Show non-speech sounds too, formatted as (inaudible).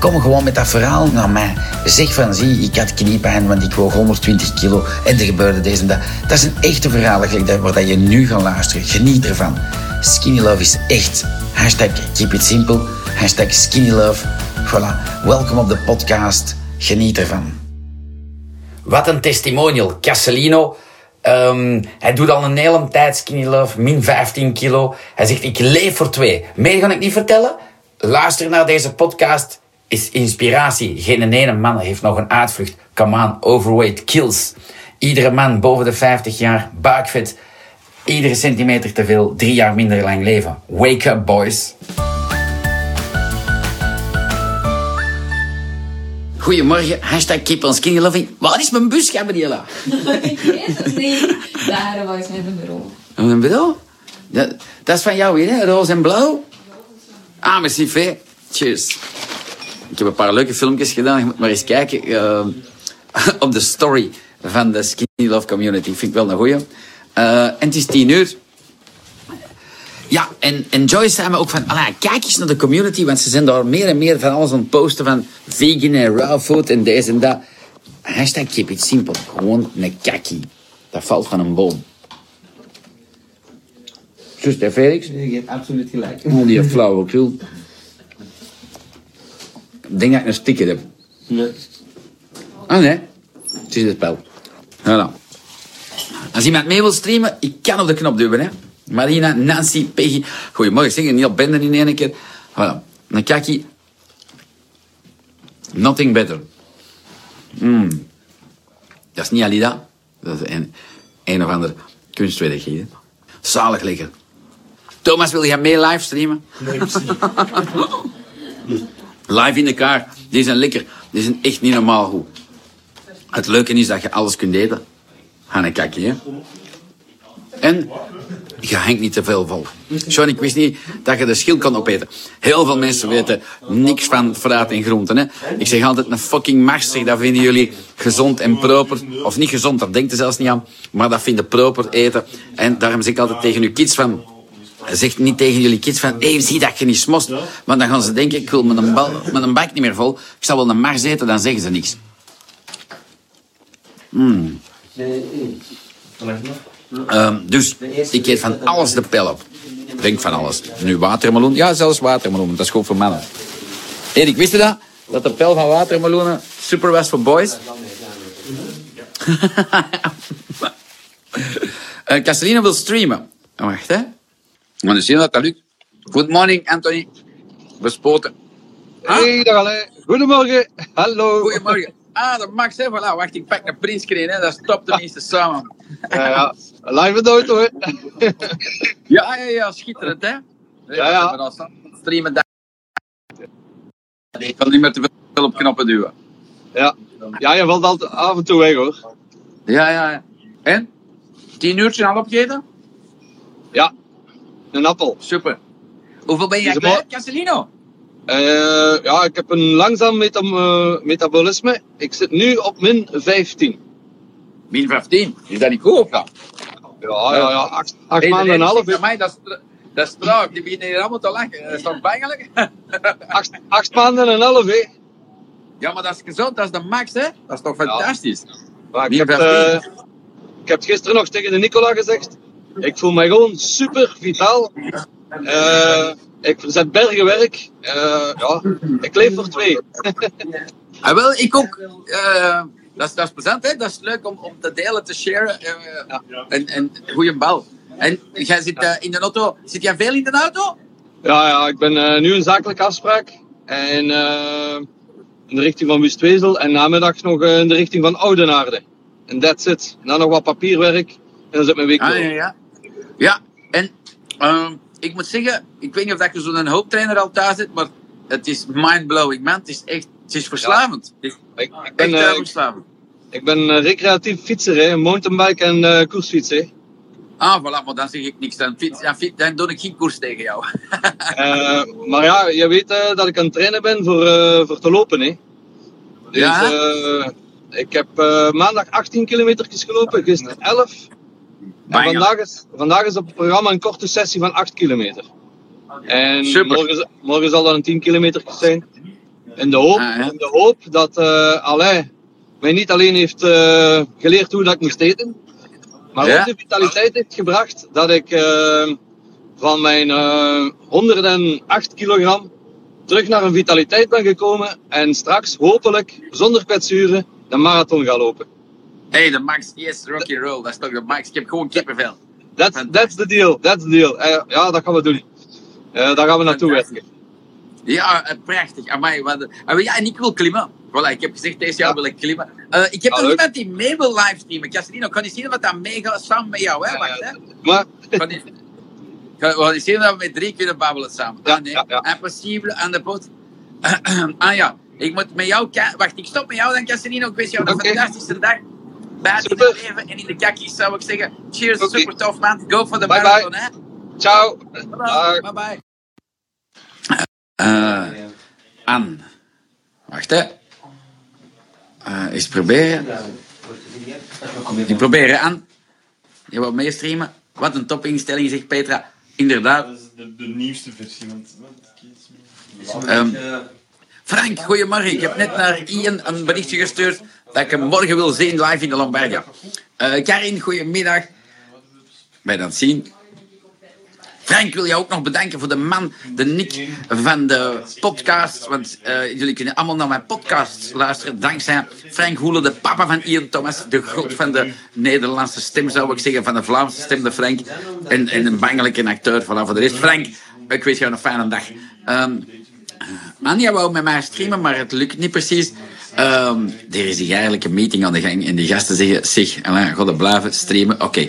Kom gewoon met dat verhaal naar mij. Zeg van, zie, ik had kniepijn, want ik woog 120 kilo en er gebeurde deze en dat. Dat is een echte verhaal waar je nu gaat luisteren. Geniet ervan. Skinny Love is echt. Hashtag keep it simple. Hashtag skinny love. Voilà. Welkom op de podcast. Geniet ervan. Wat een testimonial. Castellino. Ehm, hij doet al een hele tijd skinny love. Min 15 kilo. Hij zegt, ik leef voor twee. Meer ga ik niet vertellen. Luister naar deze podcast is inspiratie. Geen ene man heeft nog een uitvlucht. Come on, overweight kills. Iedere man boven de 50 jaar, buikvet. Iedere centimeter te veel, drie jaar minder lang leven. Wake up, boys. Goedemorgen, hashtag keep on skinny loving. Wat is mijn bus, Gabriela? ik (laughs) weet het niet. Daar was mijn bureau. Een bureau? Dat, dat is van jou weer, hè? Roze en blauw? Ah, merci, Fee. Cheers. Ik heb een paar leuke filmpjes gedaan. Je moet maar eens kijken uh, (laughs) op de story van de Skinny Love Community. Vind ik wel een goeie. Uh, en het is tien uur. Ja, en, en Joyce zei me ook van, kijk eens naar de community, want ze zijn daar meer en meer van alles aan het posten van vegan en raw food en deze en dat. Hashtag keep it simple. Gewoon een kakkie. Dat valt van een boom. Zuster Felix? Je hebt absoluut gelijk. Oh, die flauwekul. Ik denk dat ik een sticker heb. Nee. Ah nee, het is het spel. Voilà. Als iemand mee wil streamen, ik kan op de knop duwen. Hè. Marina, Nancy, Peggy. Goedemorgen, zeg een heel bende in één keer. Voilà. Dan kijk je. Nothing better. Mm. Dat is niet Alida. Dat is een, een of ander kunstwerk hier. Zalig lekker. Thomas, wil je mee livestreamen? Nee, precies. (laughs) Live in de kaar. Die zijn lekker. Die zijn echt niet normaal goed. Het leuke is dat je alles kunt eten. Ga een kakje, hè. En je hangt niet te veel vol. Sean, ik wist niet dat je de schil kan opeten. Heel veel mensen weten niks van fruit en groenten. Hè. Ik zeg altijd een fucking mars. Zeg, dat vinden jullie gezond en proper. Of niet gezond, daar denkt er zelfs niet aan. Maar dat vinden proper eten. En daarom zeg ik altijd tegen uw kids van... Zeg niet tegen jullie kids van, hey, zie dat je niet smost. Want dan gaan ze denken, ik wil met een, bal, met een bak niet meer vol. Ik zal wel een mars eten, dan zeggen ze niks. Mm. Um, dus ik eet van alles de pil op. Drink van alles. Nu watermeloen. Ja, zelfs watermeloen. Dat is goed voor mannen. Erik, wist je dat? Dat de pil van watermeloenen super was voor boys? (laughs) uh, Castellino wil streamen. Wacht, hè. Maar dan zien dat dat lukt. Good morning, Anthony. Bespoten. Hey, dag. Goedemorgen. Hallo. Goedemorgen. Ah, dat mag hè. Voilà, wacht, ik pak een printscreen, hè. Dat stopt tenminste samen. (laughs) Ja, ja. Live auto, (laughs) hè. Ja, ja, ja, schitterend, hè. Ja, ja. Dan streamen daar. Ik kan niet meer te veel op knoppen duwen. Ja. Ja, je valt altijd af en toe weg, hoor. Ja, ja, ja. En? Tien uurtje al opgeten? Ja. Een appel. Super. Hoeveel ben jij kwijt? Castellino? Eh, ja, ik heb een langzaam eh, metabolisme. Ik zit nu op min 15. Min 15. Is dat niet goed of wat? Ja, ja, ja. Acht, maanden en een half. Hè. mij, dat is, dat is trouw. Die beginnen hier allemaal te lachen. Dat is toch bangelijk? (laughs) Acht, acht maanden en een half, hè. Ja, maar dat is gezond. Dat is de max, hè? Dat is toch fantastisch? Maar ik, heb, 15. eh, ik heb gisteren nog tegen de Nicola gezegd. Ik voel mij gewoon super vitaal. Eh, ik verzet bergenwerk. Eh, ja, ik leef voor twee. (laughs) Ah, wel, ik ook. eh, dat, is, dat is plezant, hè? Dat is leuk om, om te delen, te sharen. eh, en, en goede bal. En jij zit in de auto. Zit jij veel in de auto? Ja, ja, ik ben nu een zakelijke afspraak. En in de richting van Wustwezel. En namiddag nog in de richting van Oudenaarde. En that's it. En dan nog wat papierwerk. En dan zit mijn week Ah, ja, ja. Ja, en ehm, ik moet zeggen, ik weet niet of dat je zo'n hooptrainer al thuis zit, maar het is mindblowing, man. Het is echt, het is verslavend. Ik, ik echt ben, eh, eh, verslavend. Ik ben eh, recreatief fietser, hè. mountainbike en eh koersfiets. Hè. Ah, voilà, maar dan zeg ik niks. Dan, fiets, ja, fiets, dan doe ik geen koers tegen jou. (laughs) Maar ja, je weet dat ik aan het trainen ben voor, voor te lopen. Hè. Dus Ja? ik heb maandag 18 kilometer gelopen, gisteren 11. En vandaag is, vandaag is op het programma een korte sessie van 8 kilometer. En Super. morgen, morgen zal dat een 10 kilometer zijn. In de hoop, Ah, ja. in de hoop dat Alain mij niet alleen heeft eh, geleerd hoe dat ik moest eten, maar Ja. ook de vitaliteit heeft gebracht dat ik eh, van mijn eh 108 kilogram terug naar een vitaliteit ben gekomen en straks hopelijk zonder kwetsuren de marathon ga lopen. Hey, de Max, yes, Rocky Roll. Dat is toch de Max. Ik heb gewoon kippenvel. That's, that's the deal, that's the deal. Eh, ja, dat gaan we doen. Eh, daar gaan we naartoe werken. Ja, eh, prachtig. Amai, wat, eh, ja, en ik wil klimmen. Voilà, ik heb gezegd, deze jaar Ja. wil ik klimmen. Ik heb Ah, nog iemand die mee wil livestreamen. Castellino, kan je zien wat dat meegaat samen met jou, hè? Wacht, hè. Maar Kan je- Kan- zien dat we met drie kunnen babbelen samen. Ja, ah, nee. Impossible aan de pot. (clears throat) ah ja, ik moet met jou... Wacht, ik stop met jou dan, Castellino. Ik wens jou een fantastische dag. Buiten in Super. het leven en in de kakkies zou ik zeggen. Cheers, super tof man. Go for the Bye, marathon, hè. ciao. Bye bye. bye. Eh, Anne. Wacht hè. Eh eens proberen. Ik probeer hè, Anne. Je wilt meestreamen. Wat een topinstelling, zegt Petra. Inderdaad. Dat is de, de nieuwste versie. Want, want kies me. Ehm, Frank, goedemorgen. Ik heb net naar Ian een berichtje gestuurd dat ik hem morgen wil zien live in de Lombardia. Eh Karin, goedemiddag. Je aan het zien? Frank wil jou ook nog bedanken voor de man, de Nick van de podcast. Want eh, jullie kunnen allemaal naar mijn podcast luisteren. Dankzij Frank Hoelen, de papa van Ian Thomas. De god van de Nederlandse stem, zou ik zeggen. Van de Vlaamse stem, de Frank. En, en een bangelijke acteur. Voilà, voor de rest. Frank, ik wens jou een fijne dag. Ehm, Anja wou met mij streamen, maar het lukt niet precies. Ehm, er is hier eigenlijk een meeting aan de gang en die gasten zeggen, zeg, Alain, ga blijven streamen. Oké,